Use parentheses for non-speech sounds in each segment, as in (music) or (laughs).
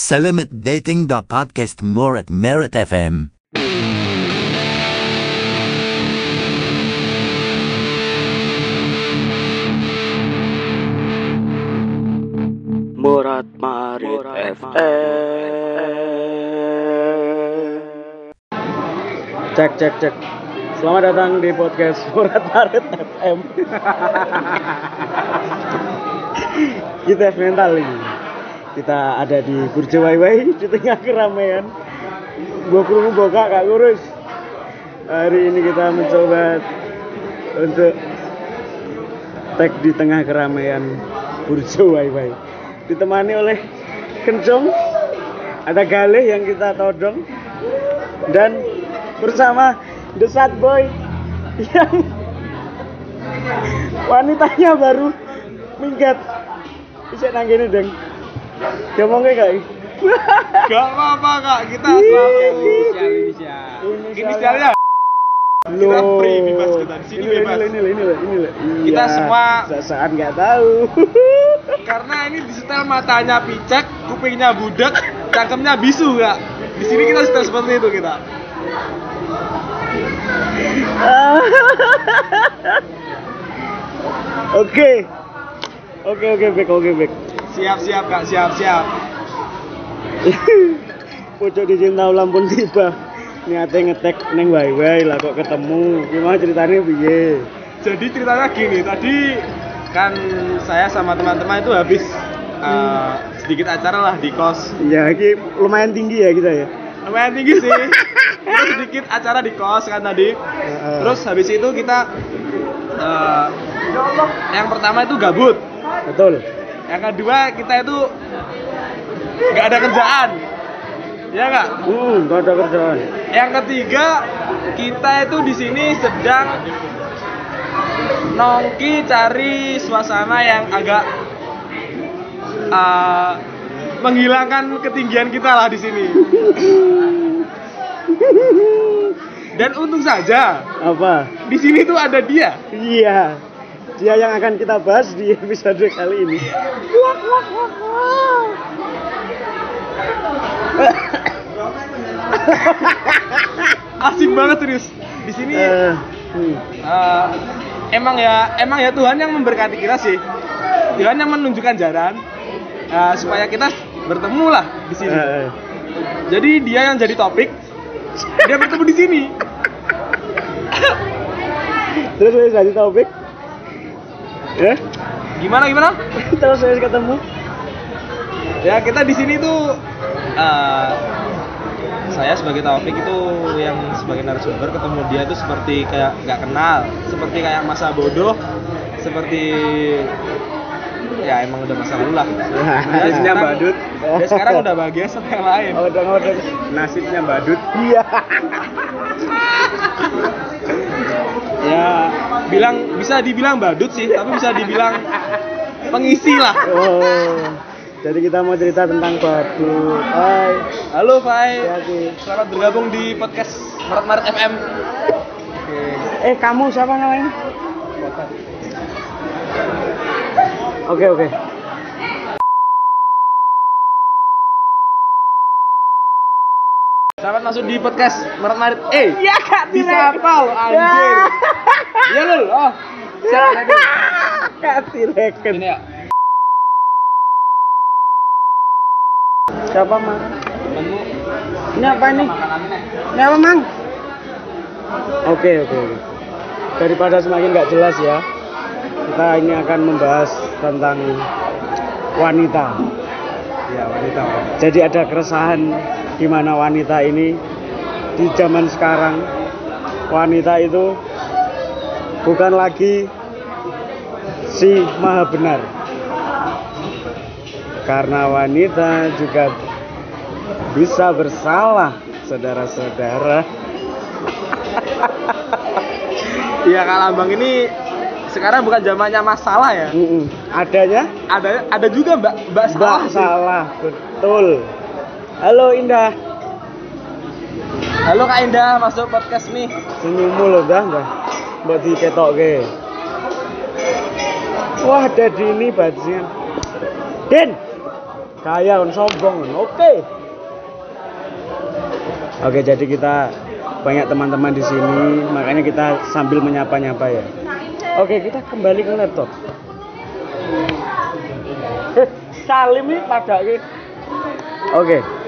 Selamat dating the podcast more at Merit FM. Murat Marit FM. Cek cek cek. Selamat datang di podcast Murat Marit FM. (laughs) Kita mental ini. Kita ada di Burjo Waiwai (laughs) di tengah keramaian. Gua kurung boga kak kurus. Hari ini kita mencoba untuk tag di tengah keramaian Burjo Waiwai ditemani oleh Kencong ada Galih yang kita todong dan bersama The Sad Boy (laughs) yang wanitanya baru minggat bisa nanggini deng ngomongnya kayak Gak apa-apa kak, kita asal inisial inisial. Inisialnya Kita free, bebas kita. Di sini ini bebas. Ini ini ini ini ini. Kita semua- saat nggak tahu. (laughs) karena ini di setel matanya picek, kupingnya budek, cangkemnya bisu kak. Di sini kita setel seperti itu kita. (laughs) Oke. Oke oke back oke back. Siap-siap kak, siap-siap. (laughs) Pucuk di cinta ulam pun tiba. Niatnya ngetek neng wae wae lah kok ketemu. Gimana ceritanya piye? Jadi ceritanya gini, tadi kan saya sama teman-teman itu habis uh, sedikit acara lah di kos. Ya ini lumayan tinggi ya kita ya. Lumayan tinggi sih. (laughs) Terus sedikit acara di kos kan tadi. Terus habis itu kita uh, yang pertama itu gabut. betul. Yang kedua kita itu nggak ada kerjaan. Ya nggak? Hmm, ada kerjaan. Yang ketiga kita itu di sini sedang nongki cari suasana yang agak uh, menghilangkan ketinggian kita lah di sini. Dan untung saja Apa? di sini tuh ada dia. Iya. Dia yang akan kita bahas di episode kali ini. (laughs) Asik banget serius. Di sini hmm. eh, emang ya emang ya Tuhan yang memberkati kita sih. Tuhan yang menunjukkan jalan eh, supaya kita bertemu lah di sini. Eh, Jadi dia yang jadi topik, dia bertemu di sini. Terus jadi topik. Ya? Gimana gimana? Terus saya ketemu. Ya kita di sini tuh eh, saya sebagai topik itu yang sebagai narasumber ketemu dia tuh seperti kayak nggak kenal, seperti kayak masa bodoh, seperti ya emang udah masa lalu lah. (laughs) Nasibnya badut. Dia sekarang udah bahagia sama yang lain. Oh, udah udah. Nasibnya badut. Iya. Ya bilang bisa dibilang badut sih, tapi bisa dibilang pengisi lah. Oh. Jadi kita mau cerita tentang badut. Hai. Halo Fai, Hati. selamat bergabung di podcast Maret Maret FM. Oke. Eh, kamu siapa namanya? Oke, oke. Selamat masuk di podcast Maret Maret. Eh, Iya, Kak, bisa apa lo anjir? Ya lul, oh. Siap, ready. Kasih reken. Ini ya, Siapa, Mang? temenmu Ini apa ini? Ini apa, Mang? Oke, oke, oke. Daripada semakin nggak jelas ya, kita ini akan membahas tentang wanita. Ya, wanita. Jadi ada keresahan di mana wanita ini di zaman sekarang wanita itu bukan lagi si maha benar. Karena wanita juga bisa bersalah, saudara-saudara. Iya Kak Lambang ini sekarang bukan zamannya masalah ya. Mm-mm. Adanya Ada ada juga Mbak Mbak salah Mbak salah, betul. Halo Indah, Halo Kak Indah, masuk podcast nih. senyummu loh dah, dah. Mbak diketok ke. Wah, ada Dini bajingan. Den, kaya on sombong on. Oke. Oke, jadi kita banyak teman-teman di sini, makanya kita sambil menyapa-nyapa ya. Oke, kita kembali ke laptop. Eh, Salim ini pada Oke.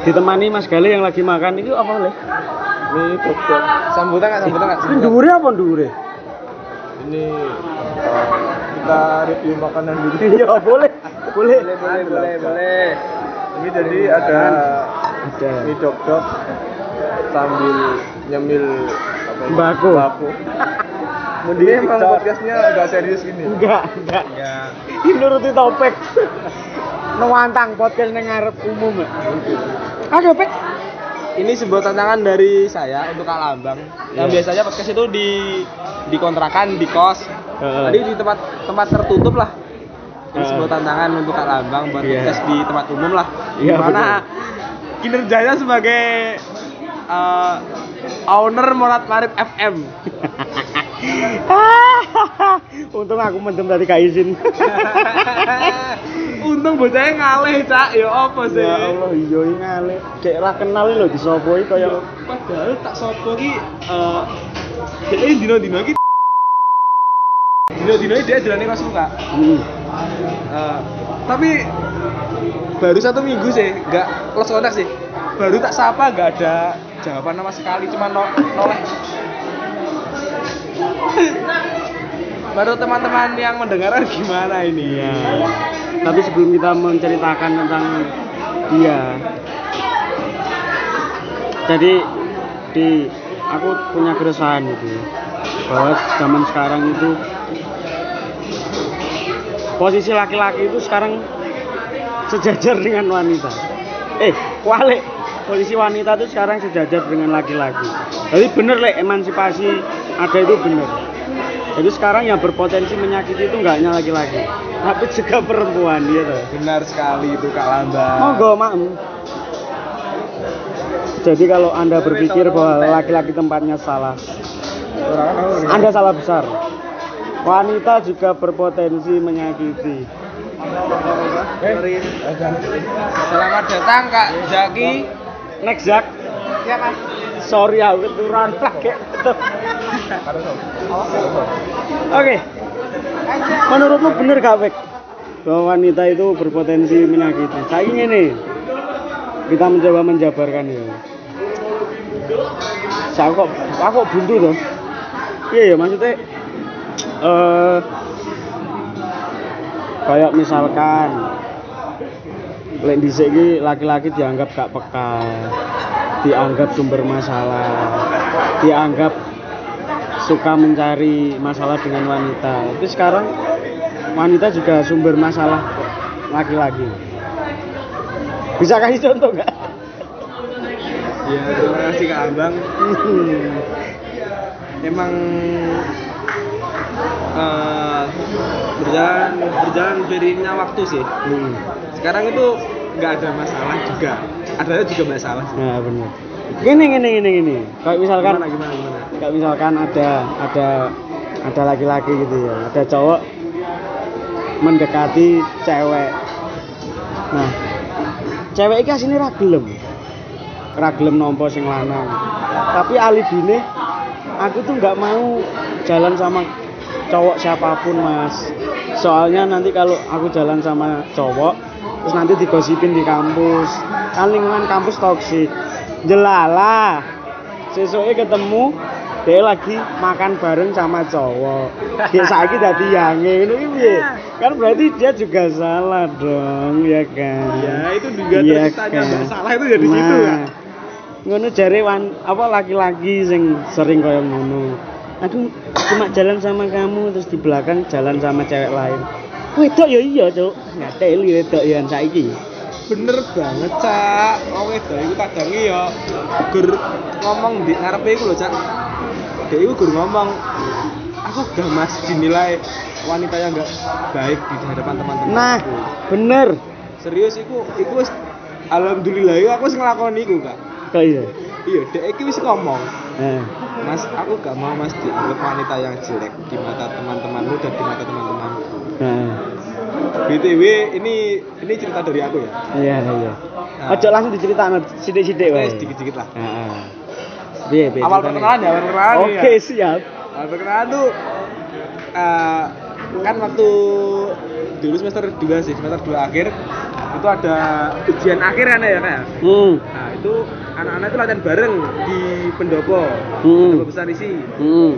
Ditemani Mas Gali yang lagi makan itu apa leh? Ini dokter. Sambutan nggak? Sambutan nggak? Ini dhuwure apa dhuwure? Ini eh, kita review makanan dulu. (laughs) Iya, boleh. Boleh. boleh, boleh, boleh. Ini jadi ada Ada. mie dok dok sambil nyemil apa? Mbako. Mbako. (laughs) Ini emang podcastnya nggak serius gini. Enggak, enggak. Enggak. Ini nuruti topik. (laughs) Nuwantang podcast nang ngarep umum. ya. Ada. Ini sebuah tantangan dari saya untuk Kak Lambang. Yang Iya. biasanya podcast itu di di kontrakan di kos. Heeh. Tadi di tempat tempat tertutup lah. Ini Heeh. sebuah tantangan untuk Kak Lambang buat Iya. podcast di tempat umum lah. Iya, Gimana kinerjanya sebagai eh, owner Morat Marit FM. (laughs) (laughs) Untung aku mendem tadi gak izin. (laughs) Untung bocahnya ngalih, Cak. Ya apa sih? ya Allah, iya iki ngale. Cek ra kenal lho di sopo iki kaya Padahal tak sopo ki eh dia dino-dino ki dino-dino dia jalan kos suka. Hmm. Eh, tapi baru satu minggu sih, nggak close contact sih. Baru tak sapa, nggak ada jawaban sama sekali, cuma no, noleh. baru (laughs) teman-teman yang mendengarkan gimana ini? Iya. Tapi sebelum kita menceritakan tentang dia, jadi di aku punya keresahan itu bahwa zaman sekarang itu posisi laki-laki itu sekarang sejajar dengan wanita. Eh, walik posisi wanita itu sekarang sejajar dengan laki-laki. Jadi bener lek emansipasi ada itu bener. Jadi sekarang yang berpotensi menyakiti itu nggak hanya laki-laki, tapi juga perempuan gitu. Benar sekali itu Kak Lambang. Monggo, Mak. Jadi kalau Anda berpikir bahwa laki-laki tempatnya salah, Anda salah besar. Wanita juga berpotensi menyakiti. Selamat datang Kak Zaki. Next, Jack. Ya Mas. Sorry aku keturunan lagi. Oke. Menurutmu bener gak, Bek? Bahwa wanita itu berpotensi menyakiti. Saya ingin nih. Kita mencoba menjabarkan ya. Saya kok aku kok buntu tuh. Iya ya maksudnya eh kayak misalkan lek iki laki-laki dianggap gak peka, dianggap sumber masalah, dianggap suka mencari masalah dengan wanita. Tapi sekarang wanita juga sumber masalah laki-laki. Bisa kasih contoh nggak? Ya, terima kasih Kak Abang. (laughs) Emang eh, berjalan berjalan beriringnya waktu sih. Hmm. Sekarang itu nggak ada masalah juga. Ada juga masalah sih. Nah benar. Gini gini gini gini. Kayak misalkan Gimana gimana gimana? kayak misalkan ada ada ada laki-laki gitu ya ada cowok mendekati cewek nah cewek iki asine ra gelem ra gelem nampa sing lanang tapi alibine aku tuh nggak mau jalan sama cowok siapa pun mas soalnya nanti kalau aku jalan sama cowok terus nanti digosipin di kampus. Kan lingkungan kampus toksik. Jelala. Sesuknya ketemu dia lagi makan bareng sama cowok. Dadi yange ngono ki piye? Kan berarti dia juga salah dong ya kan? Ya itu juga terciptanya kan? masalah itu jadi situ Nah, kan. ngono jare wan apa laki-laki sing sering kaya ngono. Aduh cuma jalan sama kamu terus di belakang jalan sama cewek lain wedok ya iya cuk ngateli wedok ya saiki Bener banget, Cak. Wong wedok iku kadang ya gur ngomong di ngarepe iku lho, Cak. Dia iku gur ngomong aku udah mas dinilai wanita yang enggak baik di hadapan teman-teman. nah bener serius iku iku alhamdulillah aku wis nglakoni iku, Kak. kok iya Iya, dek iki wis ngomong. nah Mas, aku gak mau mas dianggap wanita yang jelek di mata teman-temanmu dan di mata teman-temanku. nah BTW ini ini cerita dari aku ya. Iya, iya. Nah. Ojo langsung diceritakno sithik-sithik wae. Sedikit-sedikit lah. Heeh. Piye, piye Awal perkenalan ya, awal perkenalan nih Oke, ya. siap. Awal perkenalan tuh eh, kan waktu dulu semester 2 sih, semester 2 akhir itu ada ujian akhir kan ya kayak. Hmm. Nah, itu anak-anak itu latihan bareng di pendopo. Hmm. Pendopo besar isi. Hmm.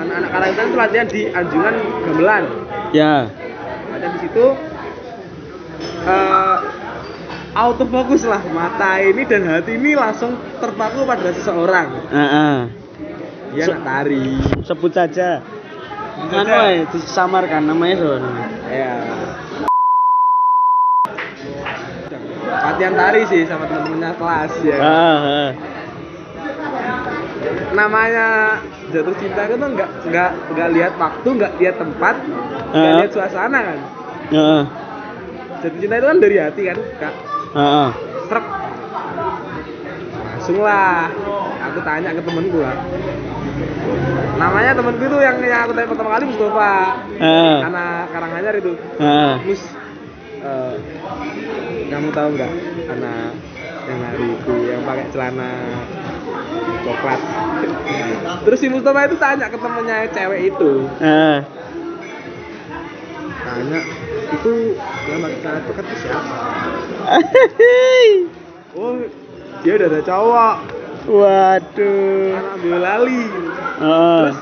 Anak-anak karangtan itu latihan di Anjungan Gamelan. Ya. Latihan di situ eh autofokus lah mata ini dan hati ini langsung terpaku pada seseorang. Heeh. Dia Se- tari. Sebut saja. Anu disamarkan namanya Son. Ya. Latihan tari sih sama teman-temannya kelas ya. Heeh. Namanya jatuh cinta itu tuh nggak nggak nggak lihat waktu, nggak lihat tempat, nggak Ah. lihat suasana kan. Jatuh cinta itu kan dari hati kan, kak. Heeh. Truk. Langsung lah. Aku tanya ke temenku lah. Namanya temenku itu yang, yang aku tanya pertama kali Mustafa. Heeh. Anak Karanganyar itu. Heeh. Mus, eh, kamu tahu nggak anak yang hari itu yang pakai celana coklat? (laughs) Terus si Mustafa itu tanya ke temennya cewek itu, Heeh. tanya itu yang pakai celana coklat itu siapa? (laughs) Oh, dia udah ada cowok, Waduh. anak Boyolali. Heeh. Terus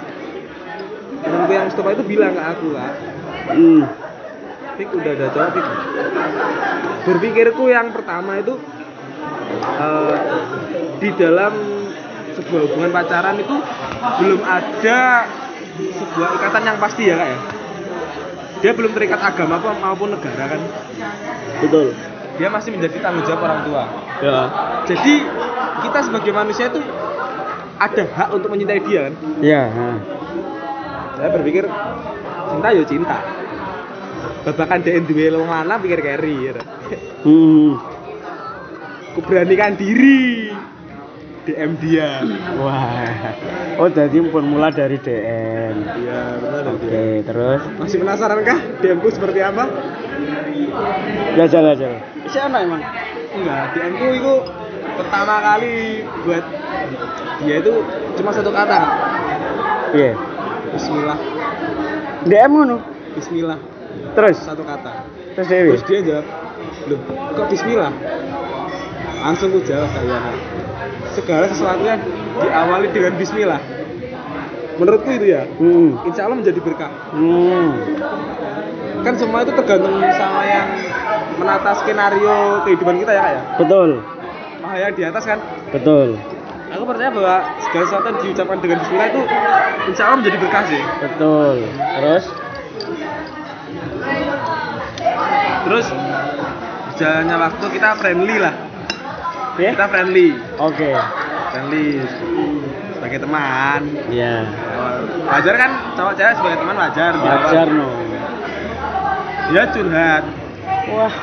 temenku yang Mustafa itu bilang ke aku Hmm. Pik udah ada cowok Pik Berpikirku yang pertama itu eh, Di dalam sebuah hubungan pacaran itu Belum ada sebuah ikatan yang pasti ya kak ya Dia belum terikat agama maupun negara kan Betul. Dia masih menjadi tanggung jawab orang tua Ya. Jadi kita sebagai manusia itu ada hak untuk mencintai dia kan Ya. heeh. Saya berpikir cinta ya cinta Babakan dia duwe wong lanang pikir carry ya. Hmm. Kuberanikan diri DM dia. Wah. Oh, jadi pun mula dari DM. Iya, benar Oke, terus Masih penasaran kah DM ku seperti apa? jajal jajal. Siapa emang? Enggak, DM ku itu pertama kali buat dia itu cuma satu kata. Iya. Bismillah. DM ngono. Bismillah. Terus Satu kata. terus Dewi. Terus dia jawab, "Loh, kok bismillah?" Langsung ku jawab kalian. Segala sesuatunya diawali dengan bismillah. Menurutku itu ya, Hmm. insya Allah menjadi berkah. Hmm. kan semua itu tergantung sama yang menata skenario kehidupan kita ya kak ya Betul. Maha yang di atas kan Betul. aku percaya bahwa segala sesuatu yang diucapkan dengan bismillah itu insya Allah menjadi berkah sih Betul. Terus terus jalannya waktu kita friendly lah ya? kita friendly Oke. friendly sebagai teman Iya. wajar kan cowok cewek sebagai teman wajar. Wajar no. dia curhat Wah.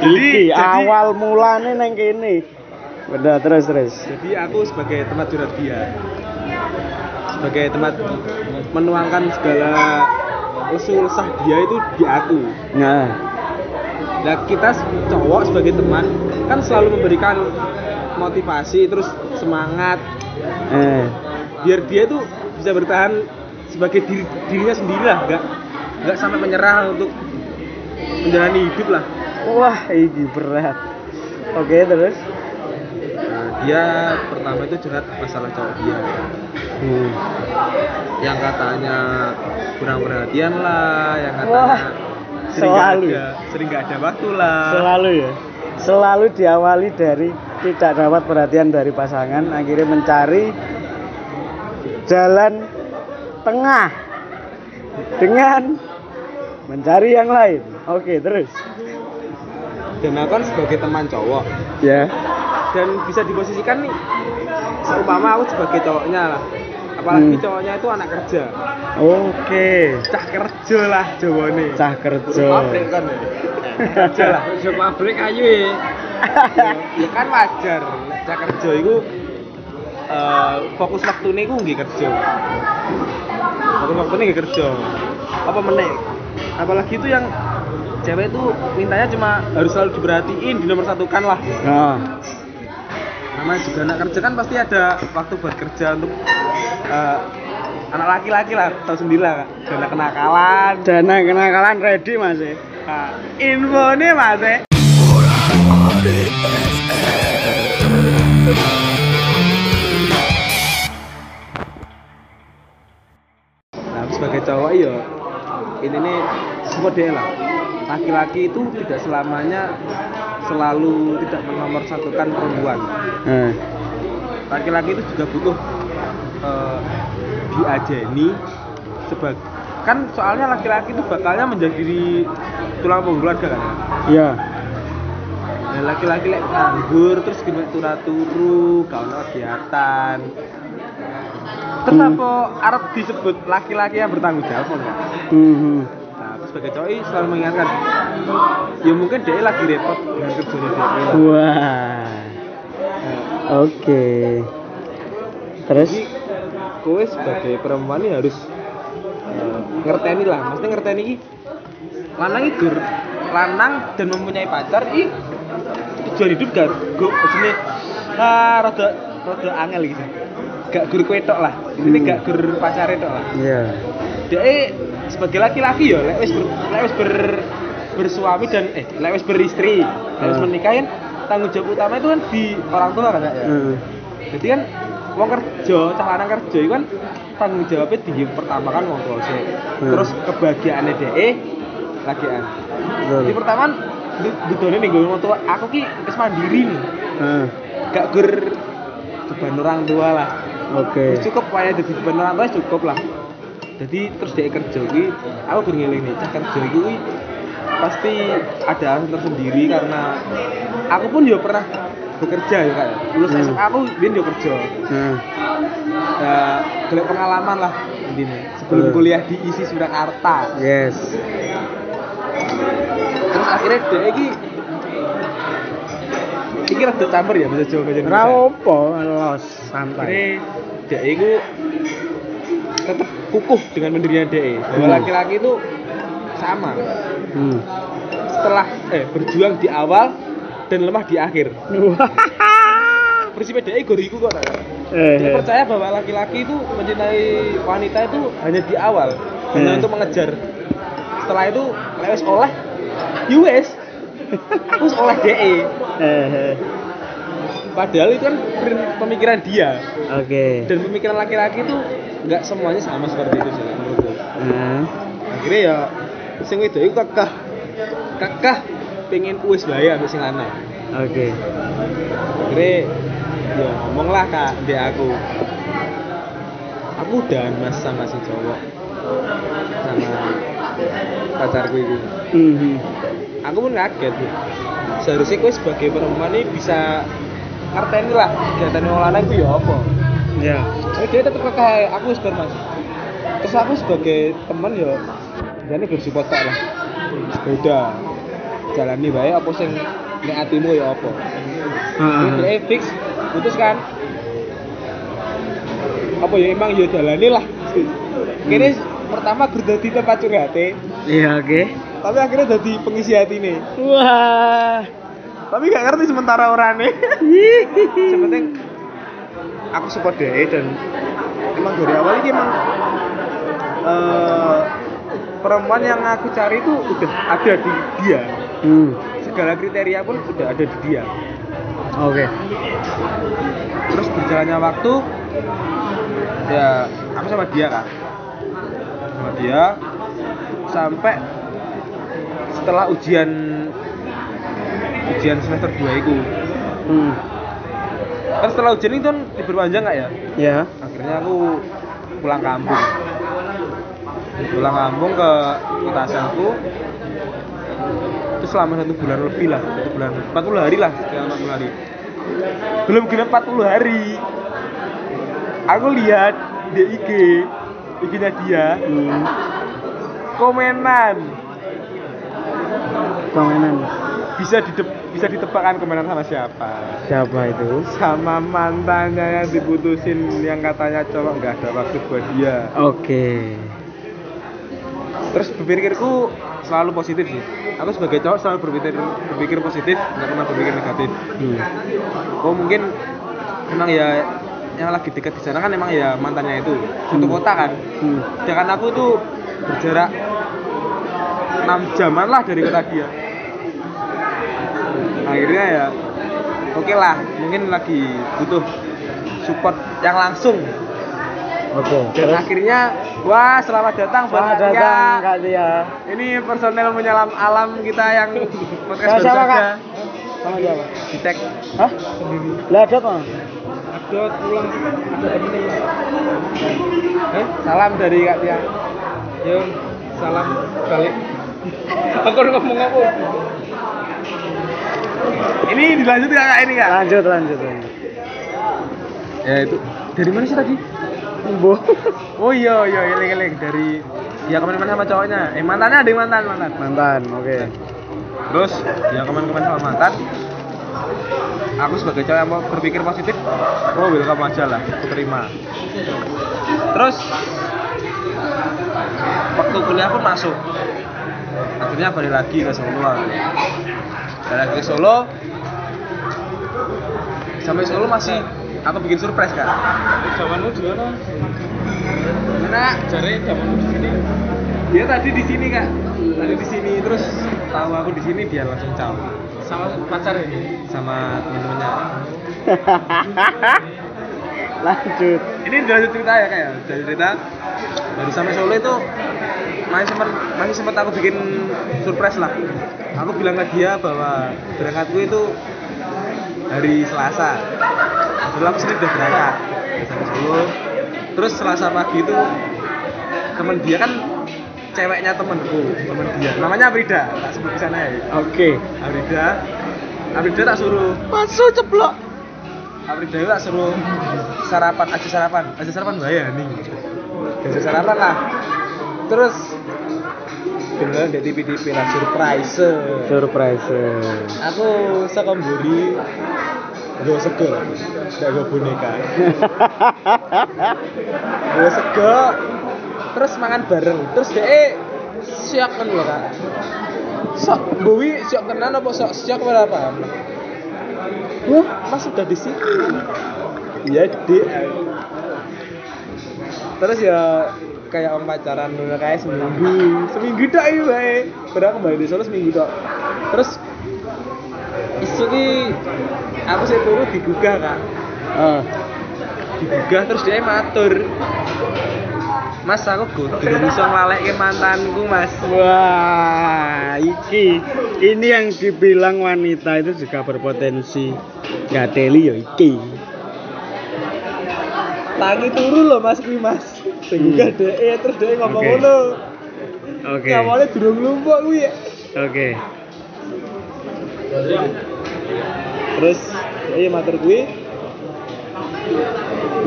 Jadi- Iki jadi- awal mulane neng kene. Udah terus terus. jadi aku sebagai tempat curhat dia sebagai tempat menuangkan segala lesu lesah dia itu di aku Nah. Nah kita cowok sebagai teman kan selalu memberikan motivasi terus semangat Eh. biar dia tuh bisa bertahan sebagai diri, dirinya sendiri lah nggak nggak sampai menyerah untuk menjalani hidup lah Wah, ini berat. Oke, terus? Dia pertama itu curhat masalah cowok dia Hmm. yang katanya kurang perhatian lah yang Wah, katanya sering nggak selalu. ada sering nggak ada waktu lah Selalu ya. Selalu diawali dari tidak dapat perhatian dari pasangan, akhirnya mencari jalan tengah dengan mencari yang lain. Oke, terus. dan aku kan sebagai teman cowok Ya. Dan bisa diposisikan nih seumpama aku sebagai cowoknya lah. Apalagi Hmm. cowoknya itu anak kerja. Oke. cah kerja lah jawane Cah kerja. pabrik kan ya? Kerja lah. (laughs) Kerja pabrik ayu ya ya kan wajar. Cah kerja itu eh, fokus waktu ini gue nggak kerja. Fokus waktu ini nggak kerja. Apa meneh apalagi itu yang cewek itu mintanya cuma harus selalu diperhatiin di nomor satu kan lah. Nah, namanya juga anak kerja kan pasti ada waktu buat kerja untuk eh, anak laki-laki lah tahu sendiri lah dana kenakalan dana kenakalan ready mas ya. nah, info nih mas eh. nah sebagai cowok ya ini nih semua dia lah laki-laki itu tidak selamanya selalu tidak menomor satukan perempuan Eh, laki-laki itu juga butuh eh, diajeni sebagai kan soalnya laki-laki itu bakalnya menjadi tulang punggung keluarga kan Iya. nah, laki-laki lek nganggur terus gimana turu-turu ono kegiatan terus Hmm. apa Arab disebut laki-laki yang bertanggung jawab enggak? Mhm. nah aku sebagai cowok ini selalu mengingatkan ya mungkin dia lagi repot dengan kerjanya dia. Wah. Oke. Terus? Jadi kowe sebagai perempuan ini harus eh, ngerteni lah, maksudnya ngerteni iki lanang gur lanang dan mempunyai pacar iki tujuan hidup gak go jenenge ah rada rada angel gitu. Gak gur kowe tok lah. Ini Hmm. gak gur pacare tok lah. Iya. Dia sebagai laki-laki ya lek wis ber, lek wis ber, bersuami dan eh lek wis beristri, lek wis Hmm. menikah kan tanggung jawab utama itu kan di orang tua kan ya. Heeh. Jadi kan wong kerja, cah lanang kerja itu kan tanggung jawabnya tinggi pertama kan wong tua sih. Hmm. Terus kebahagiaannya DE lagian. Betul. Di pertama budone nih gue wong tua, aku ki wis mandiri nih. Heeh. Gak gur beban orang tua lah. Oke. Wis cukup wae jadi beban orang tua cukup lah. Jadi terus dia kerja ki, aku gur ngeling nih, cah kerja ki pasti ada alasan tersendiri karena aku pun juga pernah bekerja ya kak lulus Hmm. SMA aku dia juga kerja Nah, ya golek pengalaman lah intinya sebelum Betul. kuliah di ISI Surakarta yes. terus akhirnya dia ini ini rada campur ya bahasa Jawa Ora Indonesia opo, los santai. akhirnya dia itu tetap kukuh dengan pendirian dia bahwa Hmm. laki-laki itu sama Hmm. setelah eh berjuang di awal dan lemah di akhir (laughs) prinsipnya dia goriku kok. Eh, Dia percaya bahwa laki-laki itu mencintai wanita itu hanya di awal, hanya Hmm. untuk mengejar. Setelah itu lewes oleh, US, terus oleh DE. eh, Padahal itu kan pemikiran dia Oke. dan pemikiran laki-laki itu nggak semuanya sama seperti itu sih menurutku. Nah, Akhirnya ya sing wedok itu kakah kakah pengen wis bae ambek sing lanang. Oke. Akhirnya ya ngomong lah kak di aku aku udah mas sama si cowok sama pacarku itu Mhm. aku pun kaget ya seharusnya gue sebagai perempuan ini bisa ngerteni lah kegiatan yang lanang itu ya apa? Ya. Eh, dia tetap kakak aku wis mas. Terus aku sebagai teman ya jadi bersupport tak lah. Udah jalani baik apa sing nek atimu ya apa? Heeh. Ini dia fix putus kan? Apa ya emang ya jalani lah. Kini pertama gue jadi tempat curhat Iya, oke. tapi akhirnya jadi pengisi hati nih Wah. Tapi gak ngerti sementara orangnya. Sepenting aku support dia dan emang dari awal ini emang eh, perempuan yang aku cari itu udah ada di dia. Hmm. segala kriteria pun udah ada di dia. Oke. terus berjalannya waktu ya aku sama dia kan. Sama dia sampai setelah ujian ujian semester 2 itu Hmm. kan setelah ujian itu kan libur panjang nggak ya Ya. akhirnya aku pulang kampung pulang kampung ke kota asalku itu selama satu bulan lebih lah satu bulan 40 hari lah sekitar 40 hari belum genap 40 hari aku lihat di IG IG nya dia Hmm. komenan Komenan. bisa didep, bisa ditebakkan komenan sama siapa Siapa itu? sama mantannya yang diputusin yang katanya cowok nggak ada waktu buat dia Oke. terus berpikirku selalu positif sih aku sebagai cowok selalu berpikir berpikir positif nggak pernah berpikir negatif Hmm. oh mungkin memang ya yang lagi dekat di sana kan emang ya mantannya itu satu Hmm. kota kan Hmm. sedangkan aku tuh berjarak 6 jaman lah dari kota dia akhirnya ya oke lah mungkin lagi butuh support yang langsung Oke. dan akhirnya wah selamat datang buat Selamat Tia. datang Kak Tia. ini personel menyelam alam kita yang podcast siapa. Kak? Sama siapa? di tag Hah? Lah ada apa? ada pulang ada eh salam dari Kak Tia yo salam balik aku ngomong apa ini dilanjut nggak kak ini kak? Lanjut, lanjut, lanjut. ya itu dari mana sih tadi? Bu. (laughs) oh iya iya eleng eleng dari ya ke mana-mana sama cowoknya. Eh mantannya ada yang mantan mantan. Mantan, oke. terus ya ke mana-mana sama mantan. Aku sebagai cowok yang mau berpikir positif oh welcome aja lah. Aku terima. Terus waktu kuliah pun masuk. Akhirnya balik lagi ke Solo. Balik ke Solo sampai Solo masih aku bikin surprise kak? Zamanmu di mana? Mana? Cari zamanmu di sini. Dia tadi di sini kak. Tadi di sini terus tahu aku di sini dia langsung caw sama pacar ini? Sama teman-temannya (laughs) lanjut. ini dilanjut cerita ya kayak dari cerita. Dari sampai Solo itu masih sempat masih sempat aku bikin surprise lah. Aku bilang ke dia bahwa berangkatku itu hari Selasa. Padahal aku sendiri udah berangkat sampai Solo. Terus Selasa pagi itu temen dia kan ceweknya temenku temen dia. Namanya Aprida tak sebut di sana ya. Oke. Aprida. Aprida tak suruh. Masuk ceplok. Aprida itu tak suruh sarapan aja sarapan. Aja sarapan bahaya nih aja sarapan lah. Terus beneran di TV-TV lah surprise Surprise. aku sekemburi gue sego lah gak gue boneka. (laughs) Gue sego terus mangan bareng. Terus deh siap kan loh kak. Sok Bowi siap tenan apa sok siap apa apa wah mas udah di sini iya gede terus ya kayak orang pacaran dulu kayak seminggu. Seminggu ini bae padahal kembali di Solo seminggu tok. Terus isu ki aku sih turu digugah kak. Ah. digugah terus dia matur Mas aku kudu bisa nglaleke mantanku mas. Wah, iki. Ini yang dibilang wanita itu juga berpotensi. Gateli ya iki. tangi turu loh mas kuwi mas. Digugah DE terus dia ngomong Oke. ngono. Oke. awalnya durung lumpuk kuwi. Ya Oke. terus iya matur kuwi.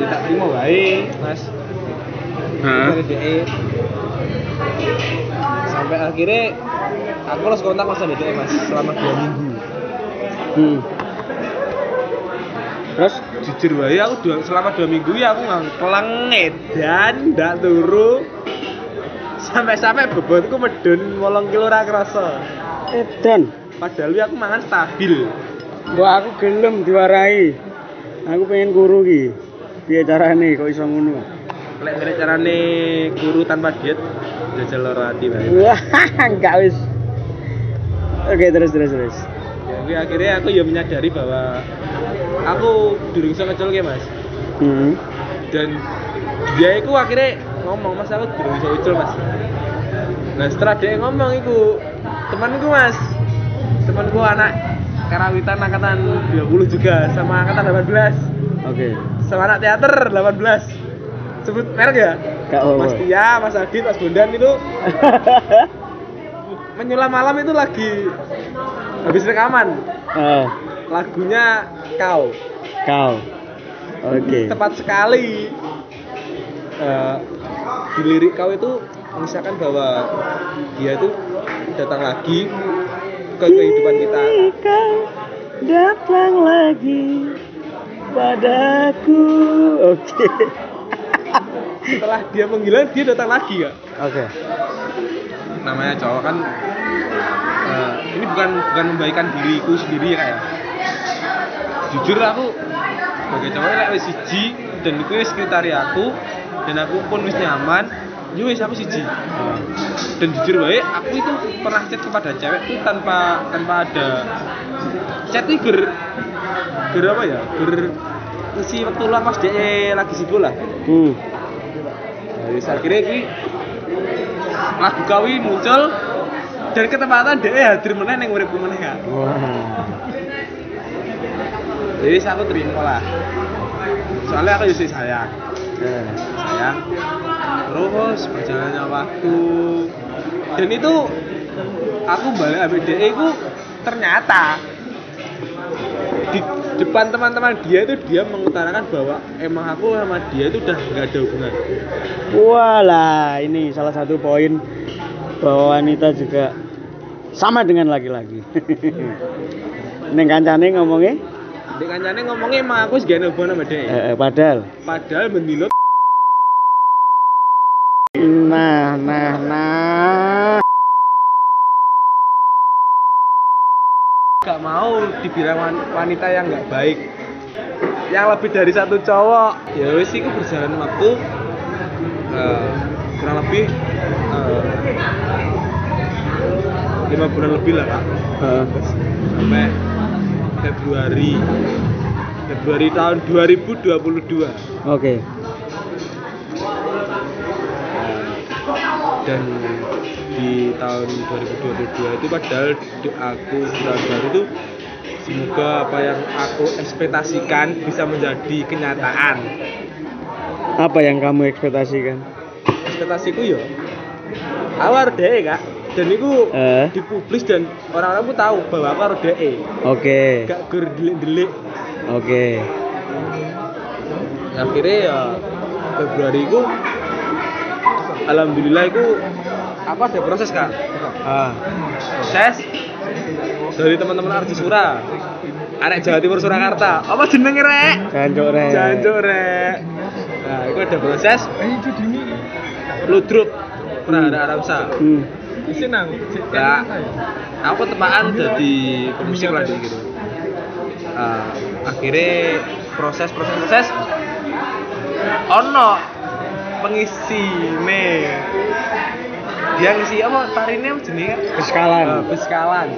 Tak terima wae mas Hah? dari DE sampai akhirnya aku harus kontak mas sama DE mas selama dua minggu Hmm. Terus jujur wae aku dua, selama dua minggu ya aku nggak kelengedan ndak turu sampai-sampai bobotku medun wolong kilo ra kerasa edan. padahal ya aku mangan stabil Wah, aku gelem diwarai. Aku pengen guru ki. Piye carane kok iso ngono? Lek lek carane guru tanpa diet jajal loro ati wae Wah, (laughs) enggak wis. Oke, terus terus terus. jadi akhirnya aku ya menyadari bahwa aku durung iso ngecul ya mas Hmm. dan dia itu akhirnya ngomong mas aku durung iso ngecul mas nah setelah dia ngomong itu temanku mas temanku anak karawitan angkatan 20 juga sama angkatan 18 Oke. sama anak teater 18 sebut merek ya Gak. Mas Tia, Mas Adit, Mas Bondan itu (laughs) menyulam malam itu lagi habis rekaman Ah, lagunya kau kau. Oke. tepat sekali Eh, di lirik kau itu misalkan bahwa dia itu datang lagi ke kehidupan kita Kau datang lagi padaku. Oke. Setelah dia menghilang dia datang lagi ya Oke. namanya cowok kan eh, ini bukan bukan membaikan diriku sendiri ya. Kayak jujur aku sebagai cowok lek wis siji dan itu wis kriteria aku dan aku pun wis nyaman ya wis aku siji. Dan jujur baik aku itu pernah chat kepada cewek itu tanpa tanpa ada chat itu ger ger apa ya? Ger ngisi waktu luang pas dia lagi sibuk lah hmm. Jadi akhirnya ini lagu kawi muncul dan ketepatan dia hadir meneh yang uripku meneh kan. wah Jadi aku terima lah. Soalnya aku justru sayang, Eh, sayang. Terus berjalannya waktu dan itu aku balik ambil DE itu ternyata di depan teman-teman dia itu dia mengutarakan bahwa emang aku sama dia itu udah nggak ada hubungan. Walah, ini salah satu poin bahwa wanita juga sama dengan laki-laki. (laughs) Neng kancane ngomongnya, Dek kancane ngomongnya emang aku segala hubungan sama dia. eh, eh, padahal. Padahal mendilo Nah, nah, nah. gak mau dibilang wan- wanita yang nggak baik. Yang lebih dari satu cowok. Ya wis itu berjalan waktu eh, kurang lebih eh, lima bulan lebih lah kak. Eh, Sampai Februari Februari tahun 2022 Oke. dan di tahun 2022 itu padahal aku tahun baru itu semoga apa yang aku ekspektasikan bisa menjadi kenyataan Apa yang kamu ekspektasikan? ekspektasiku ya awal deh kak dan itu Eh. dipublis dan orang-orang pun tahu bahwa aku harus deh Oke. gak gur delik-delik Oke. akhirnya ya Februari itu Alhamdulillah itu aku ada proses kak Ah. proses dari teman-teman Arji Sura arek Jawa Timur Surakarta. Apa jenenge rek? Jancuk rek. Jancuk rek. Nah itu ada proses. Ludrup pernah ada Aramsa Hmm. ya. Aku tepaan jadi pemusik lah di gitu. Ah, akhirnya proses proses proses ono pengisi nih dia ngisi apa? Tarinnya jenis Keskalan. Uh, Beskalan.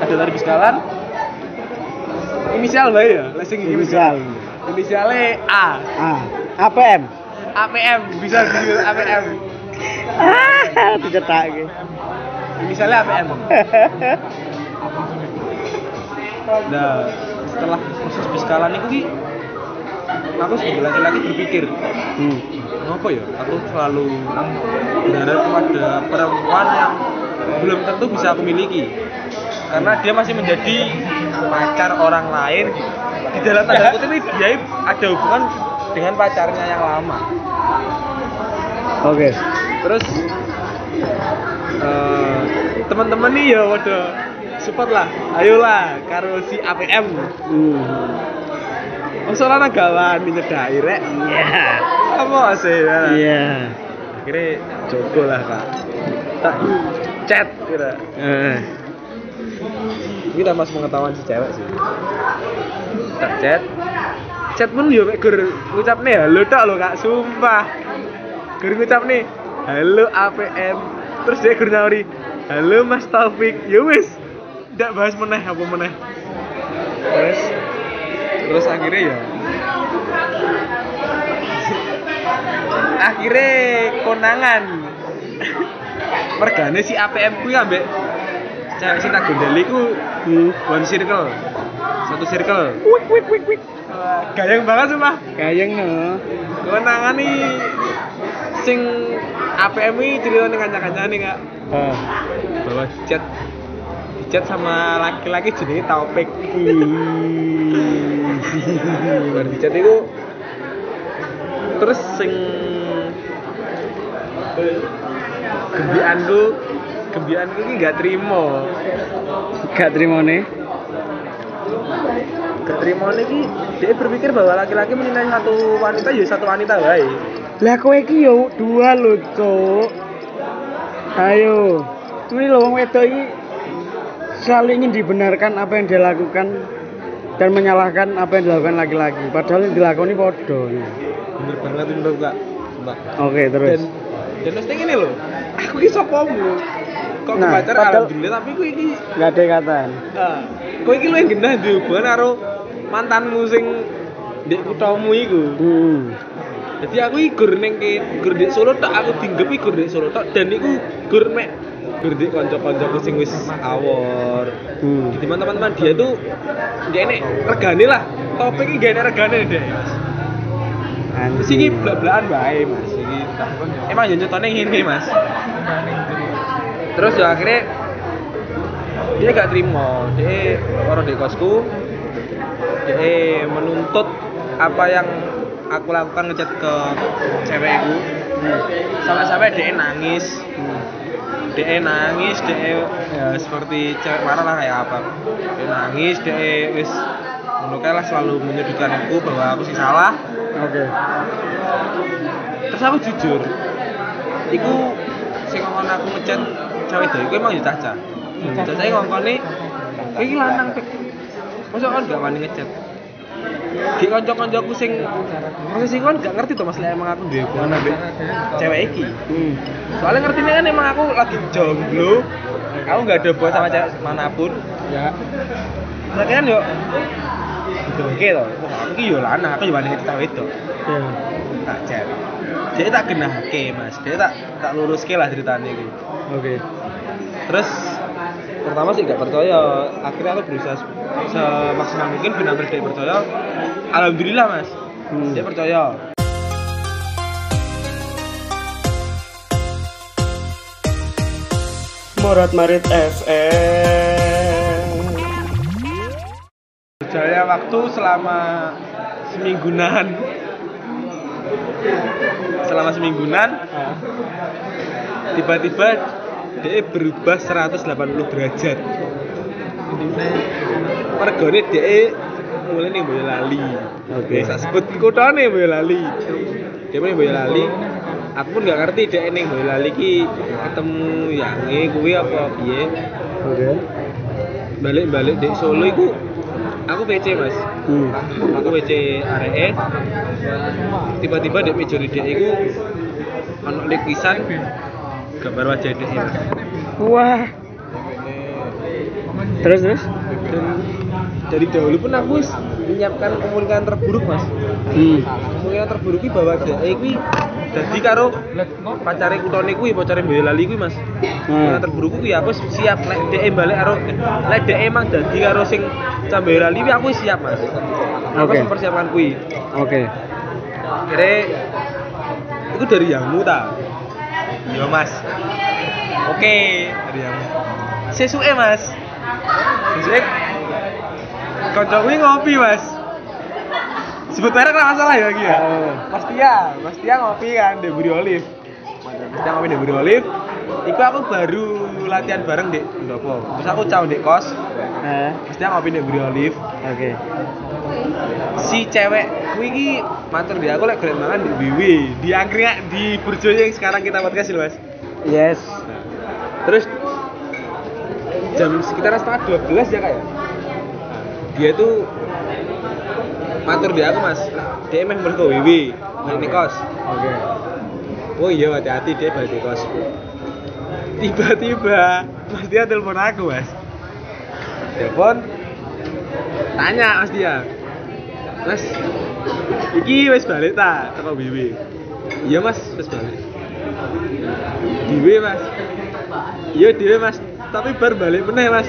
Ada tari Beskalan. Inisial bae ya, lesing Inisial. Inisialnya A. Ah. APM. APM bisa di APM. Ah, dicetak iki. Inisialnya APM. Nah, setelah proses Beskalan itu ki aku sebagai laki-laki berpikir Hmm. apa ya aku selalu berharap kepada perempuan yang belum tentu bisa aku miliki karena dia masih menjadi pacar orang lain di dalam tanda kutip ini dia ada hubungan dengan pacarnya yang lama Oke. terus eh, teman-teman nih ya waduh support lah ayolah karo si APM Hmm. Masalah gawan nyedai rek Iya. apa sih ya? Iya. akhirnya jogo lah kak tak chat kira Eh. Ini tambah pengetahuan si cewek sih. Tak chat chat pun yo mek gur ngucap nih halo tak lo kak sumpah. Gur ngucap nih halo APM terus dia gur nyawari halo Mas Taufik. Ya wis tidak bahas meneh apa meneh. Terus? Terus akhirnya ya? Akhirnya konangan. Mergane si APM ku ya cewek sing tak gondeli ku one circle. Satu circle. Wik wik wik wik. Gayeng banget sumpah. Kayang no. konangan nih. Sing APM ini cerita nih kanca-kancane kak. Ah. bahwa chat chat sama laki-laki jenis Taufik baru di chat itu. Terus sing gembianku gembianku ini gak terima Gak terima nih. gak terima ini dia berpikir bahwa laki-laki mencintai satu wanita ya satu wanita baik Lah kowe iki yo dua lho, Cuk. Ayo. Ini loh wong wedok ini selalu ingin dibenarkan apa yang dia lakukan dan menyalahkan apa yang dilakukan laki-laki. Padahal yang dilakoni podo. bener banget menurut kak Mbak. Oke, terus. dan dan mesti gini loh aku ki sopomu kok Nah, padahal- alhamdulillah tapi aku iki Nggak ada ikatan. ah, kok iki luwih genah duwe hubungan karo mantanmu sing ndek kuthamu iku? Hmm. jadi aku iki gur ning ke gur ndek Solo tok aku dinggep iki gur ndek Solo tok dan iku gur mek gur ndek kanca-kancaku sing wis awor. Hmm. jadi teman-teman dia tuh dia ini regane lah. Topik ini gak ada regane deh mas Terus ini belak-belakan bae mas. Emang ya nyetone ngene mas terus ya akhirnya dia gak terima. Dia orang di kosku. Dia menuntut apa yang aku lakukan ngechat ke cewekku. Sampai-sampai dia nangis. Dia nangis dia ya seperti cewek marah lah kayak apa. Dia nangis dia wis menurut lah selalu menyudutkan aku bahwa aku sih salah. Oke. terus aku jujur iku sing ngomong aku ngechat cewek itu iku emang ya caca. Caca ini ngomong nih iki lanang pek masa kan gak wani ngechat. Di kanca-kancaku sing sing kan gak ngerti tuh mas lek emang aku duwe hubungan ambek cewek iki. Hmm. soalnya ngerti kan emang aku lagi jomblo aku gak ada hubungan sama cewek mana pun. Ya. mereka kan yo gitu oke toh aku yo lanang aku yo wani ngechat cewek itu Ya. tak chat jadi tak genahke mas. Dia tak tak luruske lah ceritanya gitu Oke. terus? Pertama sih gak percaya. Akhirnya aku berusaha se- semaksimal mungkin benar benar dia percaya. Alhamdulillah mas. Hmm. dia percaya. Morat Marit FM. berjaya waktu selama semingguan selama semingguan tiba-tiba dia berubah 180 derajat mergone dia mulai nih Boyolali Oke. okay. saya sebut kota nih Boyolali dia mulai Boyolali aku pun nggak ngerti dia nih Boyolali ki ketemu yang eh kuwi apa piye Oke. balik-balik di Solo iku aku PC mas Hmm. aku PC aree tiba-tiba di meja dia iku ono lukisan gambar wajah mas Wah. Terus terus? dan dari dahulu pun aku menyiapkan kemungkinan terburuk mas Hmm. kemungkinan terburuk iki bahwa dia iki dadi karo pacare kutone kuwi pacare Boyolali kuwi mas. Kemungkinan terburuk kuwi aku siap. Lek dhek balik karo lek dhek emang dadi karo sing cah Boyolali kuwi aku siap mas. Aku Oke. mempersiapkan kuwi. Oke. kira itu dari yamu ta? Iya mas. Oke dari yamu sesuke mas. Sesuke? Kocok kuwi ngopi mas sebut merek lah masalah ya iki ya? Oh. Mas Tia Mas Tia ngopi kan di Buri Olive. Mas Tia ngopi di Buri Olive. Iku aku baru latihan bareng di Pendopo Terus aku caw di kos. Eh. Mas Tia ngopi di Buri Olive. Oke. si cewek kuwi iki matur dia aku lek golek mangan di Biwi. Di angkringan di Burjo yang sekarang kita podcast lho Mas. Yes. terus jam sekitar setengah 12 ya kak ya? Dia tuh matur dia aku mas. Dia emang ke Wiwi di kos. Oke. oh iya hati-hati dia balik di kos. Tiba-tiba mas dia telepon aku mas. Telepon? Tanya mas dia. Mas iki wis balik ta teko Wiwi? Iya mas wis balik. Dewe mas. Iya Dewe mas. Tapi bar balik meneh mas.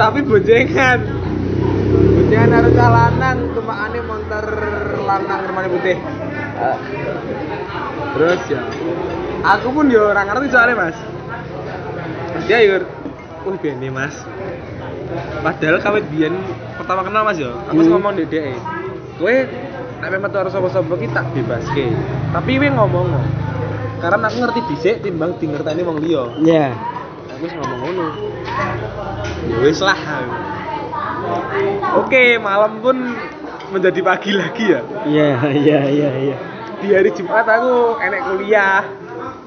Tapi boncengan boncengan harus lanang tumakane montor lanang rumahnya putih. Ah. terus ya. Aku pun yo orang ngerti soalnya mas. Dia yo wah bene mas. Padahal kawit biyen pertama kenal mas yo. Aku Hmm. ngomong di DE kowe nek memang tuh harus sapa-sapa ki tak bebaske tapi kowe ngomong karena aku ngerti dhisik timbang di ngerteni wong liya. Ya. aku wis ngomong ngono. Ya wis lah oke malam pun menjadi pagi lagi ya? Iya, iya, iya, iya. di hari Jumat aku enek kuliah.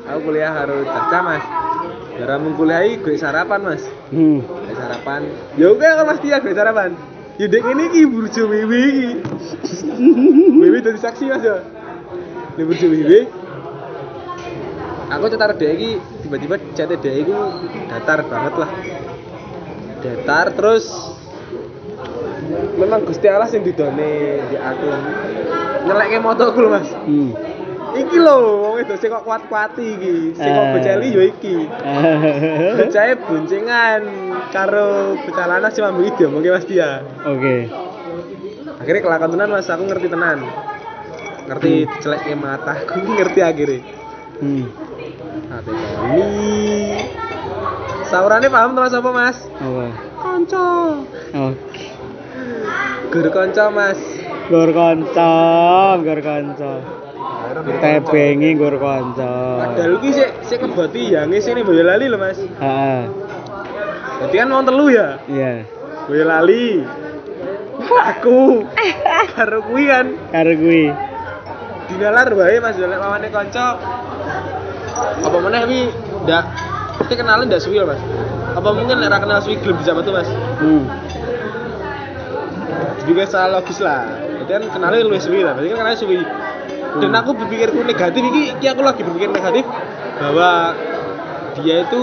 Aku kuliah harus caca mas. Gara mengkuliahi gue sarapan mas. Hmm. gue sarapan. Ya oke kan mas dia gue sarapan. Ya dek ini ki burjo wiwi ki wiwi dari saksi mas ya. Di burjo wiwi. Aku cetar dek ki tiba-tiba chat dek ku datar banget lah. Datar terus memang Gusti Allah sing didone di aku nyelekke motoku lho mas Hmm. iki lho wong itu sing kok kuat-kuati iki sing kok Eh. beceli yo iki Becahe boncengan karo bocah lanang sing mambu iki diomongke Mas Dia. Oke. Akhirnya kelakon tenan Mas, aku ngerti tenan. Ngerti diceleke mataku (laughs) ngerti akhirnya. Hmm. Ate kali. Saurane paham Mas apa Mas? Apa? Kanca. Oke. Guru kanca Mas. Gor kanca, gor kanca. Tebengi gor kanca. Padahal iki sik sik ngeboti yange sini Boyolali lho Mas. Heeh. Berarti kan wong telu ya. Iya. Boyolali. Aku. Karo kuwi kan Karo kuwi. dinalar wae Mas Dolek lawane kanca. Apa meneh wi ndak kita kenalan ndak suwi Mas. Apa mungkin nek ra kenal suwi gelem bisa metu Mas? Hmm. Juga salah logis lah. Berarti kan kenalnya luwih suwi lah. Berarti kan kenalnya suwi. Dan aku berpikirku negatif iki, iki aku lagi berpikir negatif bahwa dia itu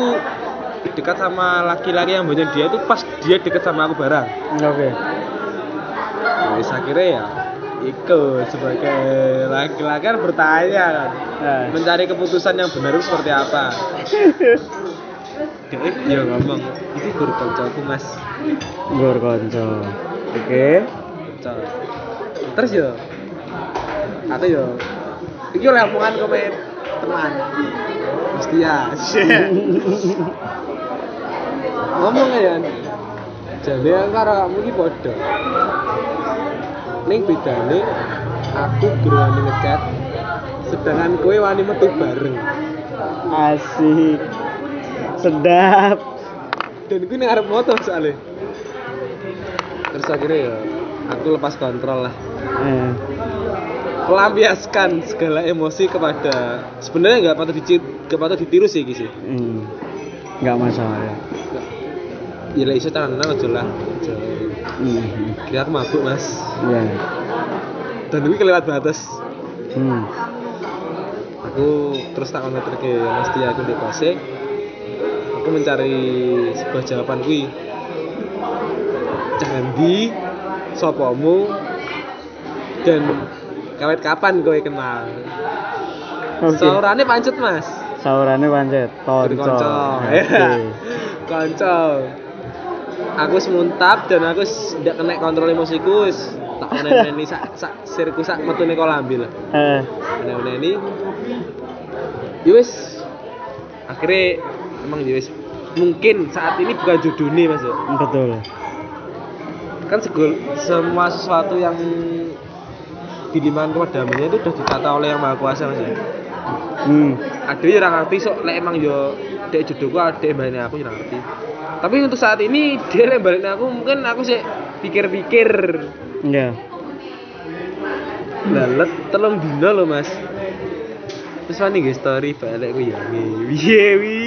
dekat sama laki-laki yang banyak dia itu pas dia dekat sama aku bareng. Oke. Nah, saya kira ya ikut sebagai laki-laki kan bertanya kan Nah. mencari keputusan yang benar itu seperti apa (laughs) dia ya ngomong itu guru koncoku mas kanca. Oke. Terus ya atau ya ini oleh omongan komen teman. Mesti ya. Ngomong ya jadi yang karo kamu ini bodoh ning bedane aku guru wani ngechat sedangkan kowe wani metu bareng. Asik. Sedap. dan gue ning arep moto soalnya terus akhirnya ya aku lepas kontrol lah Eh. melampiaskan segala emosi kepada sebenarnya nggak patut dicit nggak patut ditiru sih gitu Hmm. Enggak masalah ya. ya lah iso tenan aja lah. Hmm. kira aku mabuk mas Iya. dan gue kelewat batas Hmm. aku terus tak ngeter ke mas dia aku di aku mencari sebuah jawaban kui jangan di sopomu dan kawet kapan kowe kenal Oke. saurane pancet mas Saurane pancet. Konco. konco (laughs) ya konco aku semuntap dan aku tidak kena kontrol emosiku tak ini sak sak sirku sak metune kolambi lah Eh. aneh-aneh ini Yus akhirnya emang Yus mungkin saat ini bukan jodohnya mas ya. Betul. Kan segul, semua sesuatu yang dilimpahkan kepada hambanya itu sudah ditata oleh yang maha kuasa mas. Ya Hmm. ada yang ngerti sok lek emang yo dek jodohku dek balik aku yang ngerti. Tapi untuk saat ini (laughs) dia lek balik aku mungkin aku sih pikir-pikir. Iya. lalet telung dino loh mas. Terus mana story balik aku ya wiye wi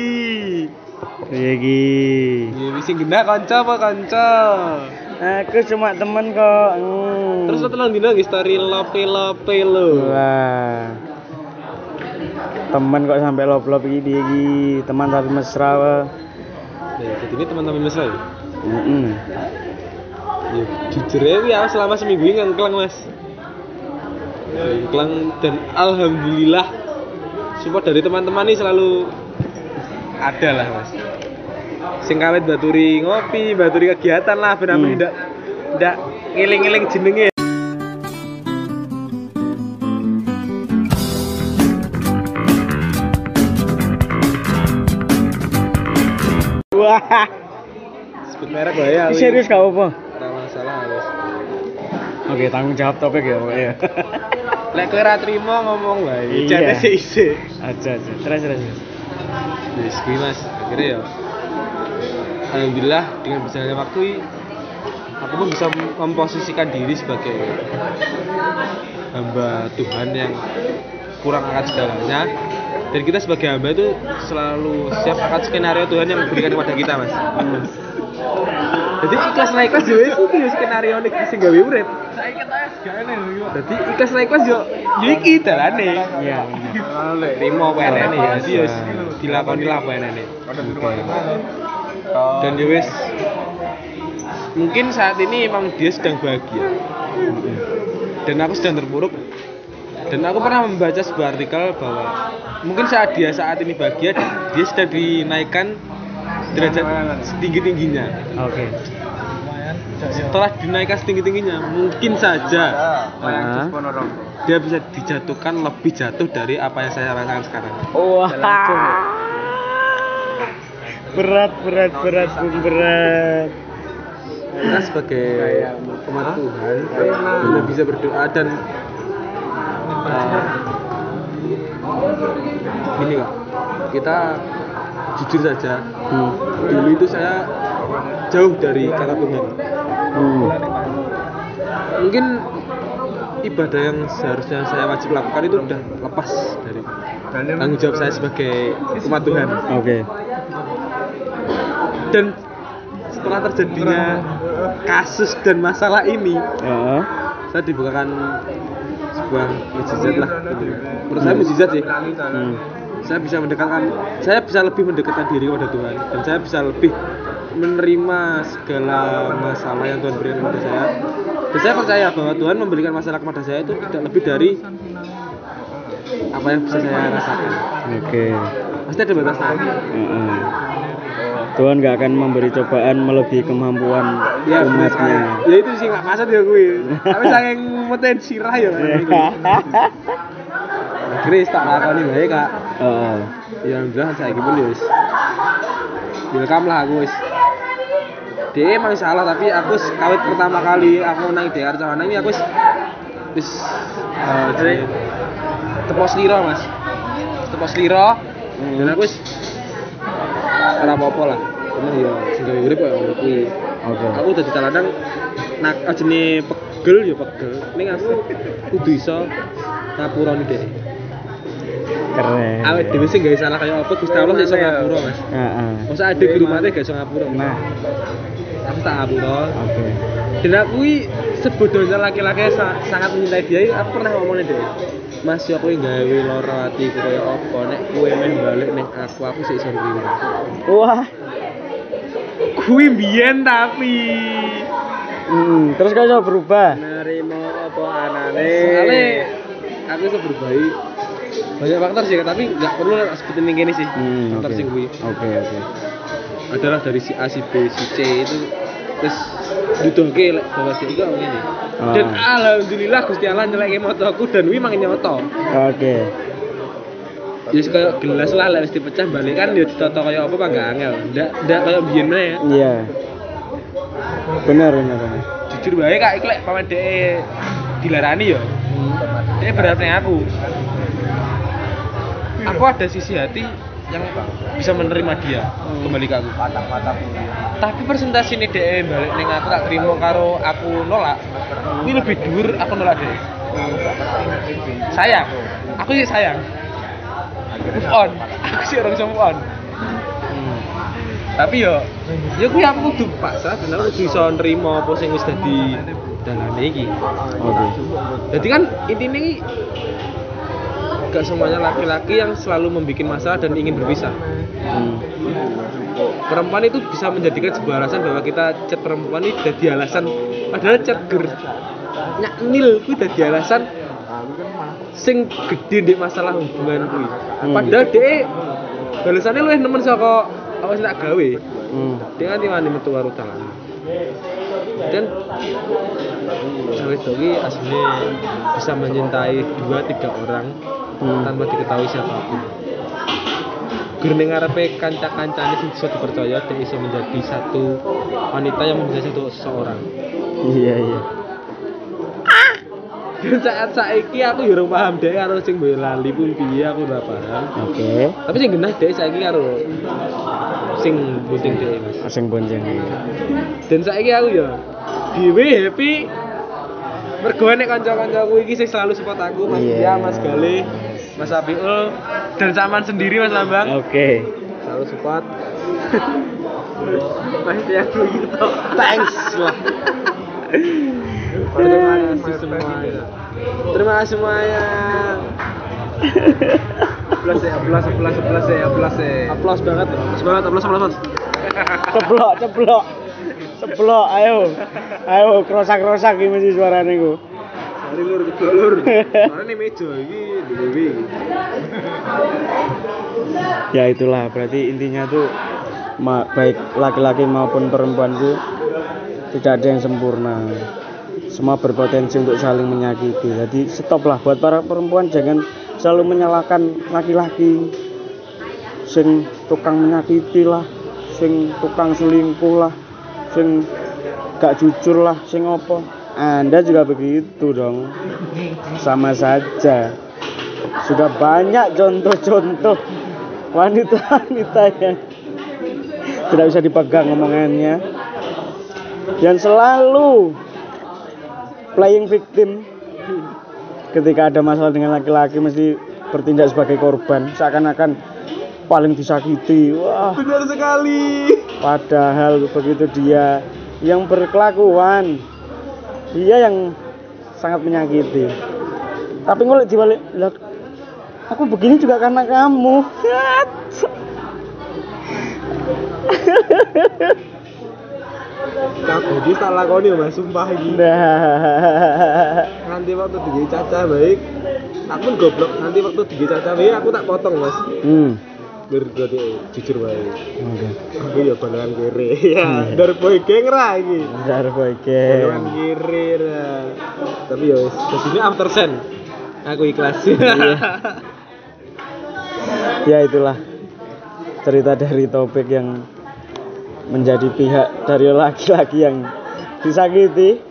Gi. wiye wi sing genah kanca apa kanca Aku cuma temen kok. Hmm. terus lo telung dino story lope lope lo Wah. Temen kok sampai lop-lop iki dia iki. Teman tapi mesra wae. ya jadi ini teman-teman mesra ya Heeh. ya jujur ya aku selama seminggu ini ngengklang mas ngengklang dan alhamdulillah support dari teman-teman ini selalu ada lah mas sing kawet baturi ngopi baturi kegiatan lah benar Hmm. tidak tidak ngiling-ngiling jenenge Wah. sebut merek ya wi. Serius gak apa? Ora masalah wis Oke, tanggung jawab topik ya pokoknya. (laughs) lek kowe ora trimo ngomong wae Iya. jane sik Aja aja. Terus terus. terus. Wis kuwi Mas, akhirnya ya Alhamdulillah dengan berjalannya waktu aku pun bisa memposisikan diri sebagai hamba Tuhan yang kurang akan segalanya. Dan kita sebagai hamba itu selalu siap akan skenario Tuhan yang diberikan kepada kita mas. Jadi ikhlas naik kelas juga itu ya skenario nih sing gawe urip. Jadi ikhlas naik kelas yo yo iki dalane. Iya. terima apa enene ya jadi yo dilakoni lah apa enene dan ya wis. Mungkin saat ini emang dia sedang bahagia. Dan aku sedang terpuruk. Dan aku pernah membaca sebuah artikel bahwa mungkin saat dia saat ini bahagia dia sedang dinaikkan derajat setinggi tingginya Oke. setelah dinaikkan setinggi tingginya mungkin saja Ah. dia bisa dijatuhkan lebih jatuh dari apa yang saya rasakan sekarang. Wah. Berat, berat, berat, Bung, berat. kita sebagai umat Tuhan hanya bisa berdoa dan uh, gini kok kita jujur saja Hmm. dulu itu saya jauh dari kata Tuhan Hmm. mungkin ibadah yang seharusnya saya wajib lakukan itu udah lepas dari tanggung jawab saya sebagai umat Tuhan Oke. Dan setelah terjadinya kasus dan masalah ini Heeh. saya dibukakan sebuah mujizat lah menurut saya mujizat sih Hmm. saya bisa mendekatkan saya bisa lebih mendekatkan diri kepada Tuhan dan saya bisa lebih menerima segala masalah yang Tuhan berikan kepada saya dan saya percaya bahwa Tuhan memberikan masalah kepada saya itu tidak lebih dari apa yang bisa saya rasakan Oke. pasti ada batasnya Heeh. Tuhan nggak akan memberi cobaan melebihi kemampuan ya umatnya. ya itu sih nggak maksud ya gue tapi saking meten sirah ya kan (laughs) Chris tak lakoni bae kak. Heeh. ya alhamdulillah saya pun ya wis welcome lah aku wis. Dia emang salah tapi aku kawit pertama kali aku nang di Arcawana ini aku wis wis eh, tepos liro mas. Tepos liro dan aku wis ora apa-apa lah. Cuma ya sing gawe urip kaya ngono kuwi. Oke. aku udah ditaladang nak ajene pegel ya pegel. Ning aku kudu iso ngapuroni deh Keren. awet dhewe sing gawe salah kaya apa Gusti Allah iso ngapura Mas. Heeh. masa ada guru mate gak iso ngapura? Nah, aku tak ngapura. Oke. dan aku sebodohnya laki-laki sa- sangat mencintai dia aku pernah ngomongin deh Mas yo aku gawe loro atiku kaya apa nek kowe meh balik ning aku aku sik iso nrimo Wah. kuwi mbiyen tapi Hmm, terus kau coba berubah. nerimo apa anane soalnya aku iso berbayi banyak faktor sih tapi nggak perlu lah sebutin yang gini sih Hmm, faktor oke. sing kuwi Oke, oke. adalah dari si A si B si C itu terus didoke lek bahwa dia itu ngene. Ah. dan alhamdulillah Gusti Allah nyeleke motoku dan wi mang nyoto. Oke. ya kaya gelas lah lek wis dipecah balik kan ya ditoto kaya apa pak? Angel. Ndak ndak kaya biyen meneh ya Iya. Benar, benar, benar. jujur bae kak iki lek pamane dhek dilarani ya. Dia berharap ning aku. Aku ada sisi hati yang bisa menerima dia. Kembali ke aku. Tapi presentasi ini dia balik neng aku tak terima karo aku nolak. Ini lebih dur aku nolak dia. Sayang. Aku sih sayang. Move on. Aku sih orang move on. Tapi yo ya gue aku kudu paksa dan aku kudu bisa nerima apa sing wis dadi dalane iki. Oke. jadi kan ini gak semuanya laki-laki yang selalu membuat masalah dan ingin berpisah Hmm. perempuan itu bisa menjadikan sebuah alasan bahwa kita chat perempuan ini jadi alasan padahal chat ger nyak nil itu jadi alasan sing gede di masalah hubungan kuwi Hmm. padahal dia balasannya lu nemen saka apa sih tak gawe Hmm. dia kan tiwani metu karo tangan dan cewek dogi aslinya bisa mencintai dua tiga orang Hmm. tanpa diketahui siapa pun Gurning ngarepe kanca-kancane sing bisa dipercaya dia bisa menjadi satu wanita yang menjadi satu seseorang. Iya, iya. Dan saat saiki aku yo ora paham dhek karo sing lali pun piye aku ora paham. Oke. Tapi sing genah dhek saiki karo sing bunting dhek Mas. Asing bonceng. Dan saiki aku ya dhewe happy mergo nek kanca-kancaku iki sing selalu support aku Mas Iya. Dia, Mas Gale, Mas Abiul dan Saman sendiri Mas Lambang. Oke. Selalu support. (laughs) Mas ya gitu. Thanks lah. Terima kasih semuanya. Terima kasih semuanya. Aplaus ya, aplaus, aplaus, aplaus ya, aplaus ya. Aplaus banget, aplaus banget, aplaus, aplaus, aplaus. Ceplok, Ceplok, ayo. Ayo krosak-krosak iki mesti suarane ku. Sorry lur, keblok lur. Nih meja iki di Dewi. Ya itulah berarti intinya tuh ma- baik laki-laki maupun perempuan tuh tidak ada yang sempurna. Semua berpotensi untuk saling menyakiti. Jadi stop lah buat para perempuan jangan selalu menyalahkan laki-laki. Sing tukang menyakiti lah, sing tukang selingkuh lah, sing gak jujur lah, sing opo. Anda juga begitu dong. Sama saja. Sudah banyak contoh-contoh wanita-wanita yang tidak bisa dipegang omongannya yang selalu playing victim ketika ada masalah dengan laki-laki mesti bertindak sebagai korban seakan-akan paling disakiti wah Benar sekali. padahal begitu dia yang berkelakuan dia yang sangat menyakiti tapi ngulik dibalik "Lah, aku begini juga karena kamu Kabudi tak lakoni Mas, sumpah iki. nah Nanti waktu digi caca baik, aku pun goblok. Nanti waktu digi caca baik aku tak potong Mas. hmm Gue deh, jujur oke Aku ya balangan kiri. (laughs) Ya, dari boy geng ra iki. Bentar boy geng. kiri ra. Tapi ya wis, ke sini after sen. Aku ikhlas. ya itulah cerita dari topik yang menjadi pihak dari laki-laki yang disakiti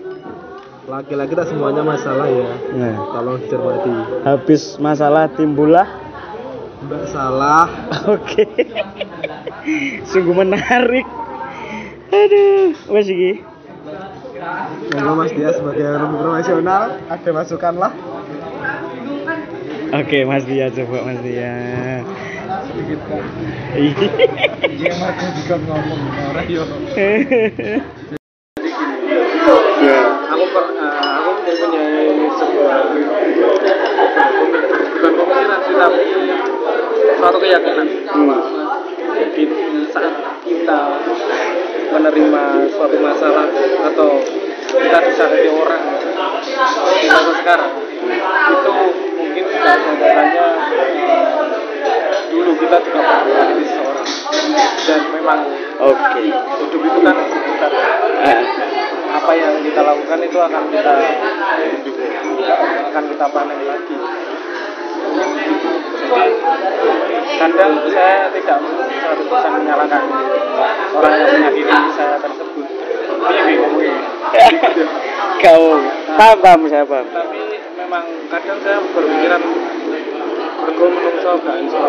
Laki-laki tak semuanya masalah ya. nah Tolong dicermati. habis masalah timbullah Mbak salah. (laughs) oke sungguh menarik aduh wes iki Monggo Mas Dia sebagai orang profesional ada masukan lah. oke mas Dia coba mas Dia Sedikit kan. Iya Marco juga ngomong orang yo. Aku per, eh, aku mempunyai sebuah bukan sih tapi suatu keyakinan. Jadi saat kita menerima suatu masalah atau kita disakiti orang di masa sekarang itu mungkin hanya dulu kita juga pernah menyakiti seseorang. Dan memang oke. hidup itu kan bukan Ah, apa yang kita lakukan itu akan kita akan kita panen lagi. jadi kadang saya tidak 100% menyalahkan orang yang menyakiti saya tersebut. Ini bingung. Kau paham paham saya paham. Tapi memang kadang saya berpikiran mergo menungso gak iso.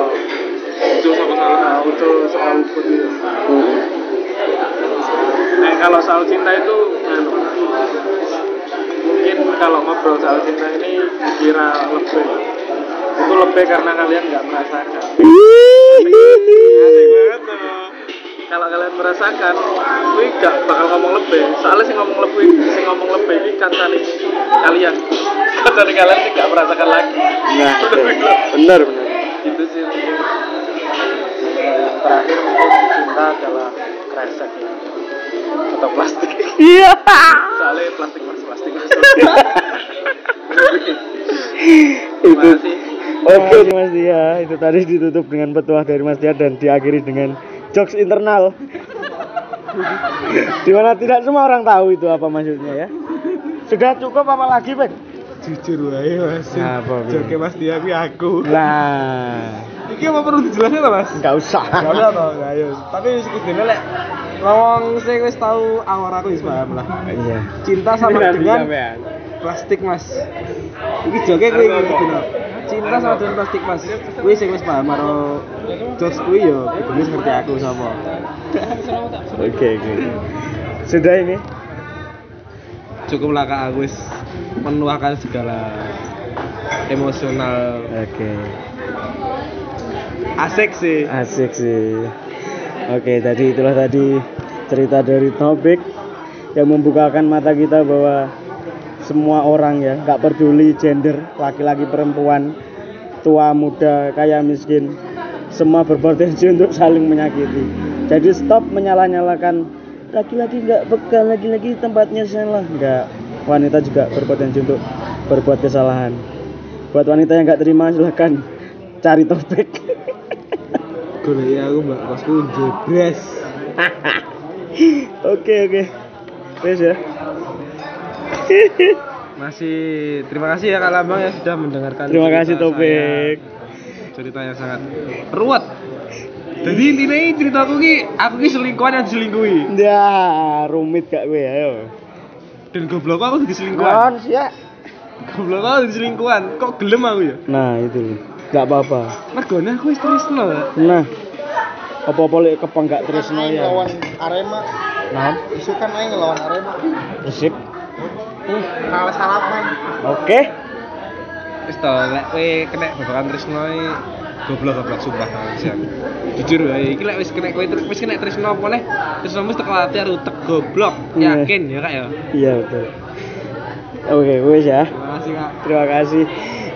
Ujo sama salah ujo sama Hmm. Nah, kalau soal cinta itu anu, mungkin kalau ngobrol soal cinta ini dikira lebih itu lebih karena kalian nggak merasakan. Kalau kalian merasakan gue gak bakal ngomong lebih. Soalnya sih ngomong lebih sih ngomong lebih ini kancane kalian. (laughs) Kancane kalian sih gak merasakan lagi. Nah benar benar itu sih yang terakhir mungkin cinta adalah kresek ya. Atau plastik. Iya. Soalnya plastik mas plastik. (laughs) Mas itu. Terima oke Mas Dia itu tadi ditutup dengan petuah dari Mas Dia dan diakhiri dengan jokes internal di mana tidak semua orang tahu itu apa maksudnya ya sudah cukup apa lagi Pak? jujur wae mas Apa, joke mas dia tapi aku Nah, ini apa perlu dijelasin lah mas nggak usah. Gak usah toh, nggak, ayo. Tapi sekudene lek ngomong sing wis tahu awal aku wis paham lah. Iya. Cinta sama dengan plastik mas. Iki joke kuwi iki kudu. Cinta sama dengan plastik mas. Kuwi sing wis paham karo jokes kuwi yo kudu ngerti aku sapa. Oke, oke. Sudah ini. Cukuplah kak aku wis menuahkan segala emosional Oke. asik sih Asik sih. Oke, tadi itulah tadi cerita dari topik yang membukakan mata kita bahwa semua orang ya, nggak peduli gender, laki-laki perempuan, tua muda, kaya miskin, semua berpotensi untuk saling menyakiti. Jadi stop menyalah-nyalakan laki-laki nggak bekal, laki-laki tempatnya salah. Nggak, wanita juga berpotensi untuk berbuat kesalahan. Buat wanita yang nggak terima silahkan cari topik. (laughs) gue ya aku mbak kosku jebres (laughs) Oke oke. Wes ya. Masih terima kasih ya Kak Lambang yang sudah mendengarkan Terima cerita kasih Topik. saya. cerita yang sangat ruwet jadi intinya ini cerita aku ki aku ki selingkuhan yang diselingkuhi Ya, rumit gak gue ayo. dan goblok aku jadi selingkuhan ya. goblok aku jadi selingkuhan kok gelem aku ya Nah, itu loh. Gak apa-apa. mergone aku wis tresno ya. Nah, apa-apa lek kepang gak tresno ya. lawan Arema Nah, isu kan aing ngelawan Arema resip. kalah salaman Oke. wis to lek kowe kena babakan tresno iki goblok goblok sumpah sian jujur ya iki lek wis kena kowe wis kena tresno apa neh tresno mesti teko ati arep utek goblok Iya. yakin ya kak ya Iya betul. Oke, wes ya. terima kasih kak Terima kasih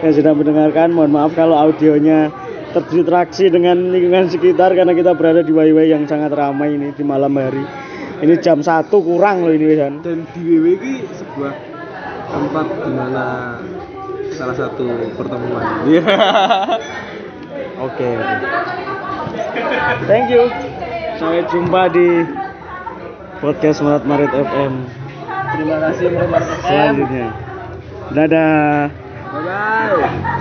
yang sudah mendengarkan. Mohon maaf kalau audionya terdistraksi dengan lingkungan sekitar karena kita berada di Waiwai yang sangat ramai ini di malam hari. Ini jam satu kurang loh ini Wisan. dan di WW ini sebuah tempat di mana salah satu pertemuan (laughs) Oke. oke. Thank you. Sampai jumpa di podcast Maret Maret FM terima kasih Muhammad selanjutnya. Dadah. bye bye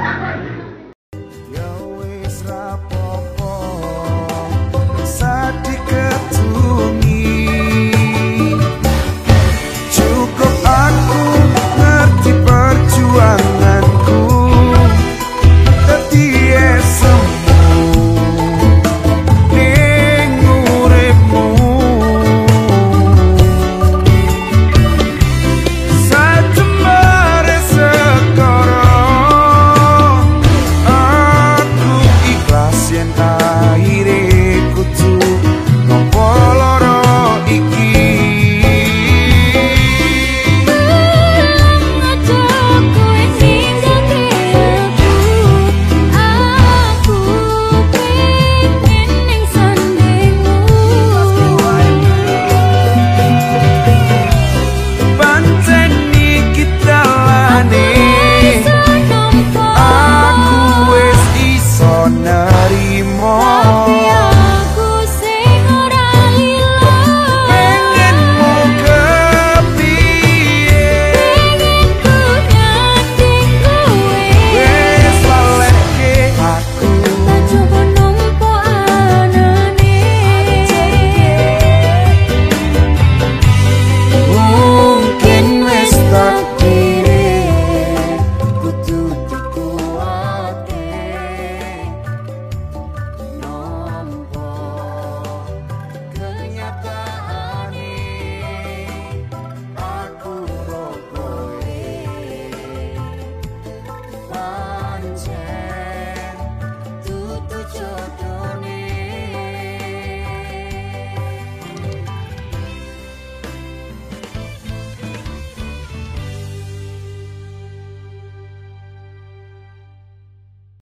ruangan